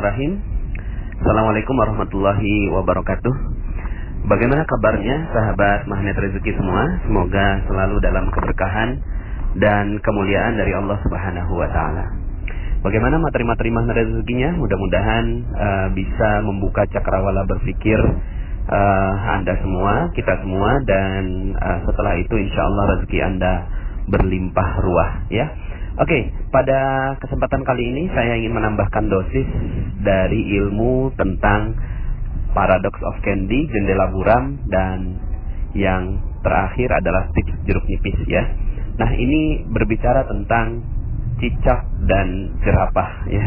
Bismillahirrahmanirrahim. Assalamualaikum warahmatullahi wabarakatuh. Bagaimana kabarnya sahabat magnet rezeki semua? Semoga selalu dalam keberkahan dan kemuliaan dari Allah Subhanahu wa taala. Bagaimana materi-materi magnet rezekinya? Mudah-mudahan uh, bisa membuka cakrawala berpikir uh, Anda semua, kita semua dan uh, setelah itu insya Allah rezeki Anda berlimpah ruah ya. Oke, pada kesempatan kali ini saya ingin menambahkan dosis dari ilmu tentang paradox of candy, jendela buram, dan yang terakhir adalah tips jeruk nipis ya. Nah ini berbicara tentang cicak dan jerapah ya.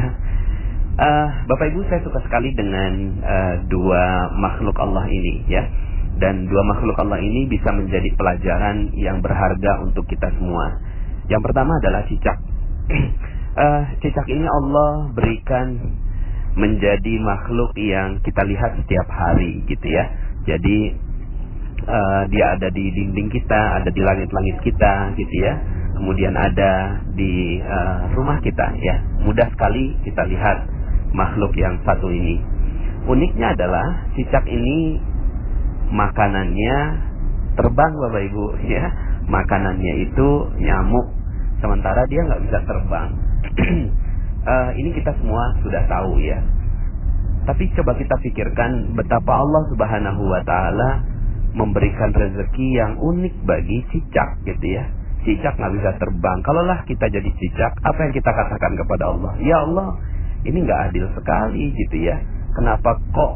Uh, Bapak Ibu saya suka sekali dengan uh, dua makhluk Allah ini ya. Dan dua makhluk Allah ini bisa menjadi pelajaran yang berharga untuk kita semua yang pertama adalah cicak. uh, cicak ini Allah berikan menjadi makhluk yang kita lihat setiap hari gitu ya. Jadi uh, dia ada di dinding kita, ada di langit-langit kita gitu ya. Kemudian ada di uh, rumah kita ya. Mudah sekali kita lihat makhluk yang satu ini. Uniknya adalah cicak ini makanannya terbang Bapak Ibu ya makanannya itu nyamuk sementara dia nggak bisa terbang. Uh, ini kita semua sudah tahu ya. Tapi coba kita pikirkan betapa Allah Subhanahu wa taala memberikan rezeki yang unik bagi cicak gitu ya. Cicak nggak bisa terbang. Kalaulah kita jadi cicak apa yang kita katakan kepada Allah? Ya Allah ini nggak adil sekali gitu ya. Kenapa kok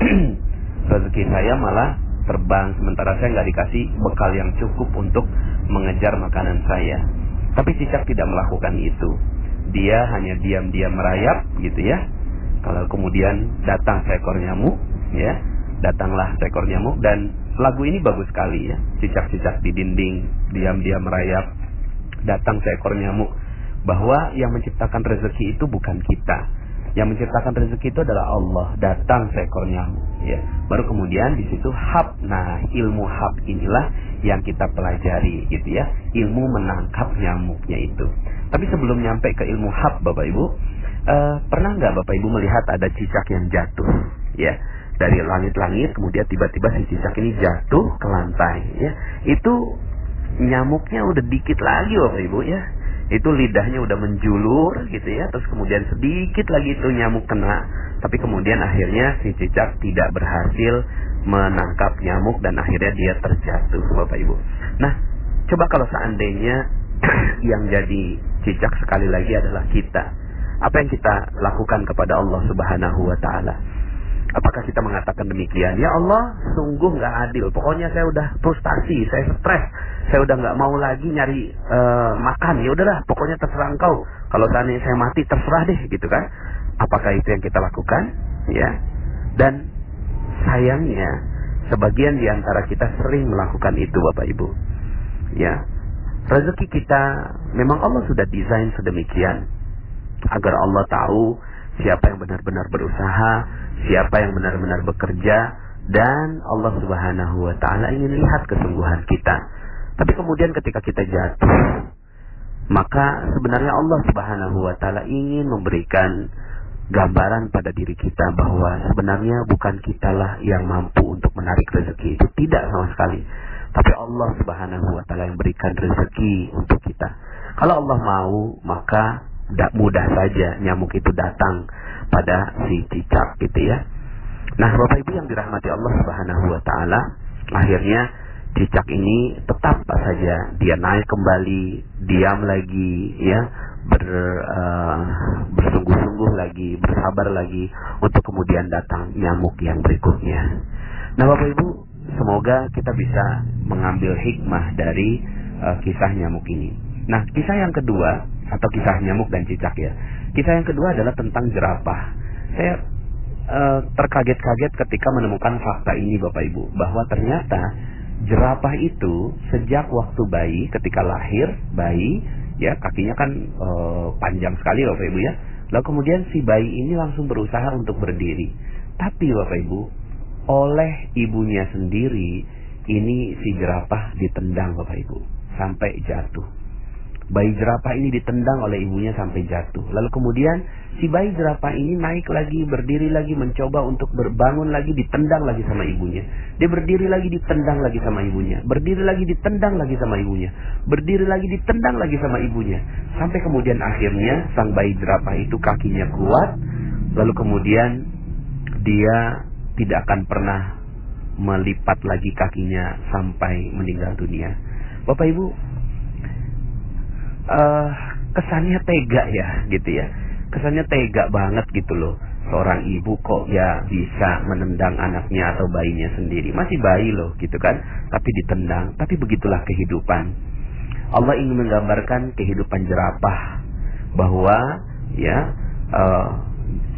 rezeki saya malah terbang sementara saya nggak dikasih bekal yang cukup untuk mengejar makanan saya. Tapi cicak tidak melakukan itu. Dia hanya diam-diam merayap gitu ya. Kalau kemudian datang seekor nyamuk, ya, datanglah seekor nyamuk dan lagu ini bagus sekali ya. Cicak-cicak di dinding diam-diam merayap, datang seekor nyamuk bahwa yang menciptakan rezeki itu bukan kita, yang menciptakan rezeki itu adalah Allah. Datang seekor nyamuk, ya. Baru kemudian di situ hab. Nah, ilmu hab inilah yang kita pelajari, gitu ya. Ilmu menangkap nyamuknya itu. Tapi sebelum nyampe ke ilmu hab, Bapak Ibu, uh, pernah nggak Bapak Ibu melihat ada cicak yang jatuh, ya? Dari langit-langit, kemudian tiba-tiba si cicak ini jatuh ke lantai, ya. Itu nyamuknya udah dikit lagi, Bapak Ibu, ya itu lidahnya udah menjulur gitu ya terus kemudian sedikit lagi itu nyamuk kena tapi kemudian akhirnya si cicak tidak berhasil menangkap nyamuk dan akhirnya dia terjatuh Bapak Ibu nah coba kalau seandainya yang jadi cicak sekali lagi adalah kita apa yang kita lakukan kepada Allah Subhanahu wa taala Apakah kita mengatakan demikian? Ya Allah, sungguh nggak adil. Pokoknya saya udah frustasi, saya stres, saya udah nggak mau lagi nyari uh, makan. Ya udahlah, pokoknya terserah engkau. Kalau seandainya saya mati, terserah deh, gitu kan? Apakah itu yang kita lakukan? Ya. Dan sayangnya, sebagian di antara kita sering melakukan itu, Bapak Ibu. Ya. Rezeki kita memang Allah sudah desain sedemikian agar Allah tahu siapa yang benar-benar berusaha, siapa yang benar-benar bekerja dan Allah Subhanahu wa taala ingin lihat kesungguhan kita. Tapi kemudian ketika kita jatuh, maka sebenarnya Allah Subhanahu wa taala ingin memberikan gambaran pada diri kita bahwa sebenarnya bukan kitalah yang mampu untuk menarik rezeki itu tidak sama sekali. Tapi Allah Subhanahu wa taala yang berikan rezeki untuk kita. Kalau Allah mau, maka tidak mudah saja nyamuk itu datang pada si cicak gitu ya. Nah, Bapak Ibu yang dirahmati Allah Subhanahu wa taala, akhirnya cicak ini tetap saja dia naik kembali, diam lagi ya, ber uh, bersungguh-sungguh lagi, bersabar lagi untuk kemudian datang nyamuk yang berikutnya. Nah, Bapak Ibu, semoga kita bisa mengambil hikmah dari uh, kisah nyamuk ini. Nah, kisah yang kedua atau kisah nyamuk dan cicak ya. Kisah yang kedua adalah tentang jerapah. Saya uh, terkaget-kaget ketika menemukan fakta ini Bapak Ibu bahwa ternyata jerapah itu sejak waktu bayi ketika lahir bayi ya kakinya kan uh, panjang sekali Bapak Ibu ya. Lalu kemudian si bayi ini langsung berusaha untuk berdiri. Tapi Bapak Ibu oleh ibunya sendiri ini si jerapah ditendang Bapak Ibu sampai jatuh bayi jerapah ini ditendang oleh ibunya sampai jatuh. Lalu kemudian si bayi jerapah ini naik lagi, berdiri lagi, mencoba untuk berbangun lagi, ditendang lagi sama ibunya. Dia berdiri lagi, ditendang lagi sama ibunya. Berdiri lagi, ditendang lagi sama ibunya. Berdiri lagi, ditendang lagi sama ibunya. Sampai kemudian akhirnya sang bayi jerapah itu kakinya kuat, lalu kemudian dia tidak akan pernah melipat lagi kakinya sampai meninggal dunia. Bapak Ibu, uh, kesannya tega ya, gitu ya. Kesannya tega banget gitu loh. Seorang ibu kok ya bisa menendang anaknya atau bayinya sendiri. Masih bayi loh gitu kan. Tapi ditendang. Tapi begitulah kehidupan. Allah ingin menggambarkan kehidupan jerapah. Bahwa ya uh,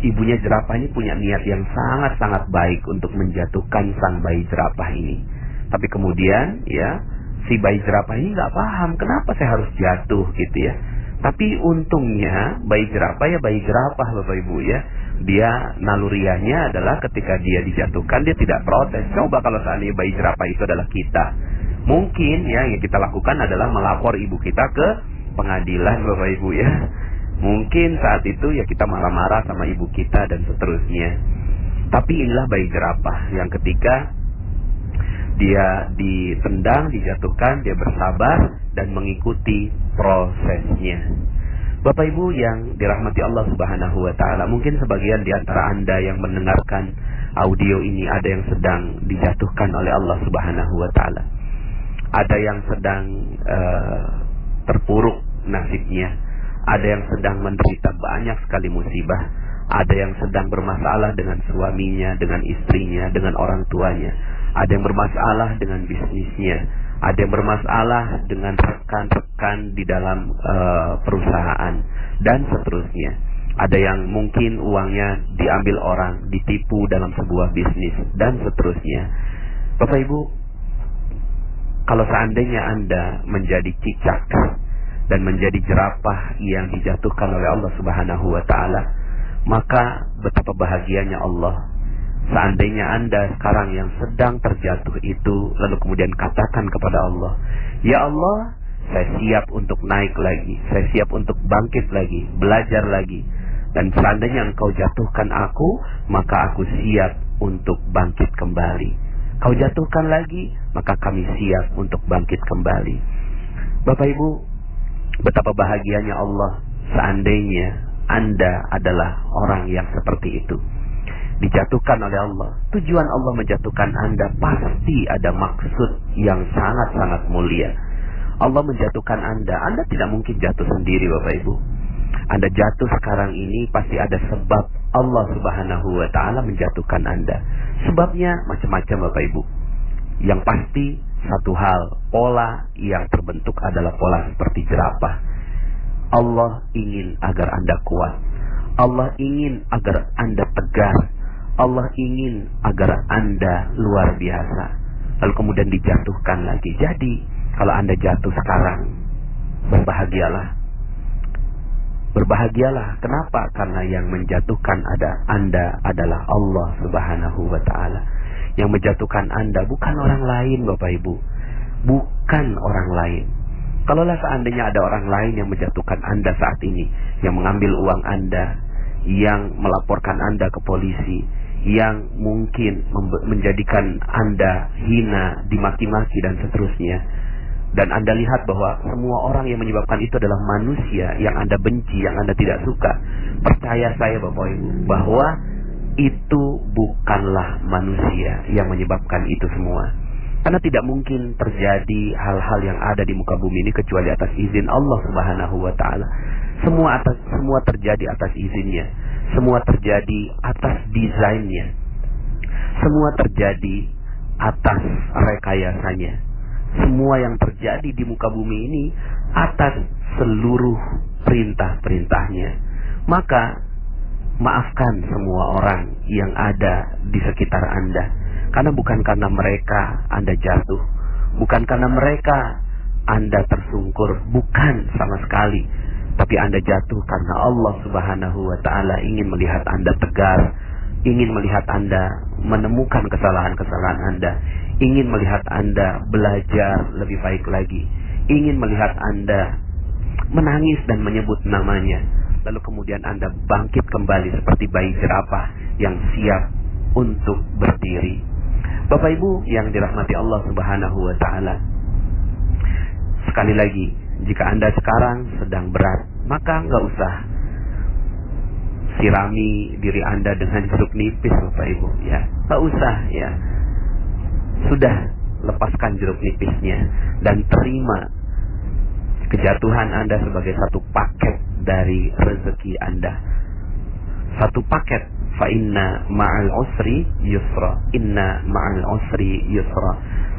ibunya jerapah ini punya niat yang sangat-sangat baik untuk menjatuhkan sang bayi jerapah ini. Tapi kemudian ya si bayi jerapah ini nggak paham kenapa saya harus jatuh gitu ya tapi untungnya bayi jerapah ya bayi jerapah Bapak Ibu ya. Dia naluriahnya adalah ketika dia dijatuhkan dia tidak protes. Coba kalau seandainya bayi jerapah itu adalah kita. Mungkin ya yang kita lakukan adalah melapor ibu kita ke pengadilan Bapak Ibu ya. Mungkin saat itu ya kita marah-marah sama ibu kita dan seterusnya. Tapi inilah bayi jerapah yang ketika dia ditendang, dijatuhkan, dia bersabar dan mengikuti prosesnya. Bapak Ibu yang dirahmati Allah Subhanahu wa taala, mungkin sebagian di antara Anda yang mendengarkan audio ini ada yang sedang dijatuhkan oleh Allah Subhanahu wa taala. Ada yang sedang uh, terpuruk nasibnya, ada yang sedang menderita banyak sekali musibah, ada yang sedang bermasalah dengan suaminya, dengan istrinya, dengan orang tuanya, ada yang bermasalah dengan bisnisnya, ada yang bermasalah dengan rekan-rekan di dalam uh, perusahaan dan seterusnya. Ada yang mungkin uangnya diambil orang, ditipu dalam sebuah bisnis dan seterusnya. Bapak Ibu, kalau seandainya Anda menjadi cicak dan menjadi jerapah yang dijatuhkan oleh Allah Subhanahu wa taala, maka betapa bahagianya Allah Seandainya Anda sekarang yang sedang terjatuh itu, lalu kemudian katakan kepada Allah, Ya Allah, saya siap untuk naik lagi, saya siap untuk bangkit lagi, belajar lagi. Dan seandainya engkau jatuhkan aku, maka aku siap untuk bangkit kembali. Kau jatuhkan lagi, maka kami siap untuk bangkit kembali. Bapak Ibu, betapa bahagianya Allah seandainya Anda adalah orang yang seperti itu dijatuhkan oleh Allah. Tujuan Allah menjatuhkan Anda pasti ada maksud yang sangat-sangat mulia. Allah menjatuhkan Anda, Anda tidak mungkin jatuh sendiri Bapak Ibu. Anda jatuh sekarang ini pasti ada sebab Allah Subhanahu wa taala menjatuhkan Anda. Sebabnya macam-macam Bapak Ibu. Yang pasti satu hal, pola yang terbentuk adalah pola seperti jerapah. Allah ingin agar Anda kuat. Allah ingin agar Anda tegar Allah ingin agar Anda luar biasa. Lalu kemudian dijatuhkan lagi. Jadi, kalau Anda jatuh sekarang, berbahagialah. Berbahagialah. Kenapa? Karena yang menjatuhkan ada Anda adalah Allah Subhanahu wa taala. Yang menjatuhkan Anda bukan orang lain, Bapak Ibu. Bukan orang lain. Kalaulah seandainya ada orang lain yang menjatuhkan Anda saat ini, yang mengambil uang Anda, yang melaporkan Anda ke polisi, yang mungkin menjadikan Anda hina, dimaki-maki dan seterusnya. Dan Anda lihat bahwa semua orang yang menyebabkan itu adalah manusia yang Anda benci, yang Anda tidak suka. Percaya saya Bapak Ibu bahwa itu bukanlah manusia yang menyebabkan itu semua. Karena tidak mungkin terjadi hal-hal yang ada di muka bumi ini kecuali atas izin Allah Subhanahu wa taala. Semua atas semua terjadi atas izinnya. Semua terjadi atas desainnya. Semua terjadi atas rekayasanya. Semua yang terjadi di muka bumi ini atas seluruh perintah-perintahnya. Maka maafkan semua orang yang ada di sekitar Anda. Karena bukan karena mereka Anda jatuh. Bukan karena mereka Anda tersungkur. Bukan sama sekali tapi Anda jatuh karena Allah Subhanahu wa taala ingin melihat Anda tegar, ingin melihat Anda menemukan kesalahan-kesalahan Anda, ingin melihat Anda belajar lebih baik lagi, ingin melihat Anda menangis dan menyebut namanya. lalu kemudian Anda bangkit kembali seperti bayi jerapah yang siap untuk berdiri. Bapak Ibu yang dirahmati Allah Subhanahu wa taala. Sekali lagi, jika Anda sekarang sedang berat, maka nggak usah sirami diri Anda dengan jeruk nipis Bapak Ibu ya. Nggak usah ya. Sudah lepaskan jeruk nipisnya dan terima kejatuhan Anda sebagai satu paket dari rezeki Anda. Satu paket fa inna ma'al usri yusra. Inna ma'al usri yusra.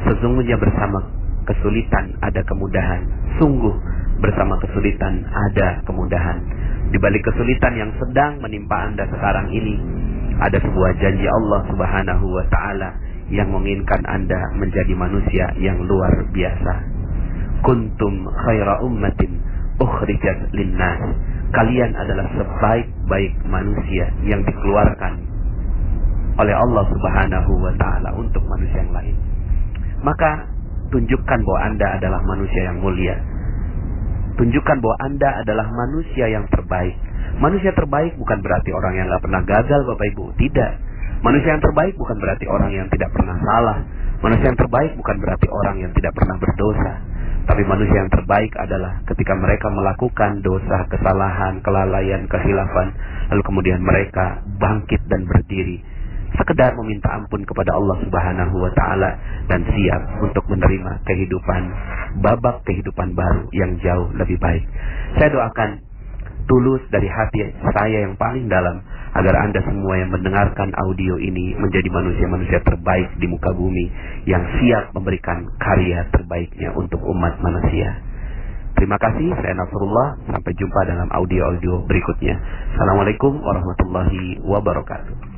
Sesungguhnya bersama kesulitan ada kemudahan. Sungguh bersama kesulitan ada kemudahan. Di balik kesulitan yang sedang menimpa Anda sekarang ini, ada sebuah janji Allah Subhanahu wa taala yang menginginkan Anda menjadi manusia yang luar biasa kuntum khaira ummatin ukhrijat linnas. Kalian adalah sebaik-baik manusia yang dikeluarkan oleh Allah Subhanahu wa taala untuk manusia yang lain. Maka tunjukkan bahwa Anda adalah manusia yang mulia. Tunjukkan bahwa Anda adalah manusia yang terbaik. Manusia terbaik bukan berarti orang yang gak pernah gagal Bapak Ibu. Tidak. Manusia yang terbaik bukan berarti orang yang tidak pernah salah. Manusia yang terbaik bukan berarti orang yang tidak pernah berdosa. Tapi manusia yang terbaik adalah ketika mereka melakukan dosa, kesalahan, kelalaian, kehilafan, lalu kemudian mereka bangkit dan berdiri sekedar meminta ampun kepada Allah Subhanahu wa taala dan siap untuk menerima kehidupan babak kehidupan baru yang jauh lebih baik. Saya doakan tulus dari hati saya yang paling dalam agar Anda semua yang mendengarkan audio ini menjadi manusia-manusia terbaik di muka bumi yang siap memberikan karya terbaiknya untuk umat manusia. Terima kasih, saya Nasrullah. Sampai jumpa dalam audio-audio berikutnya. Assalamualaikum warahmatullahi wabarakatuh.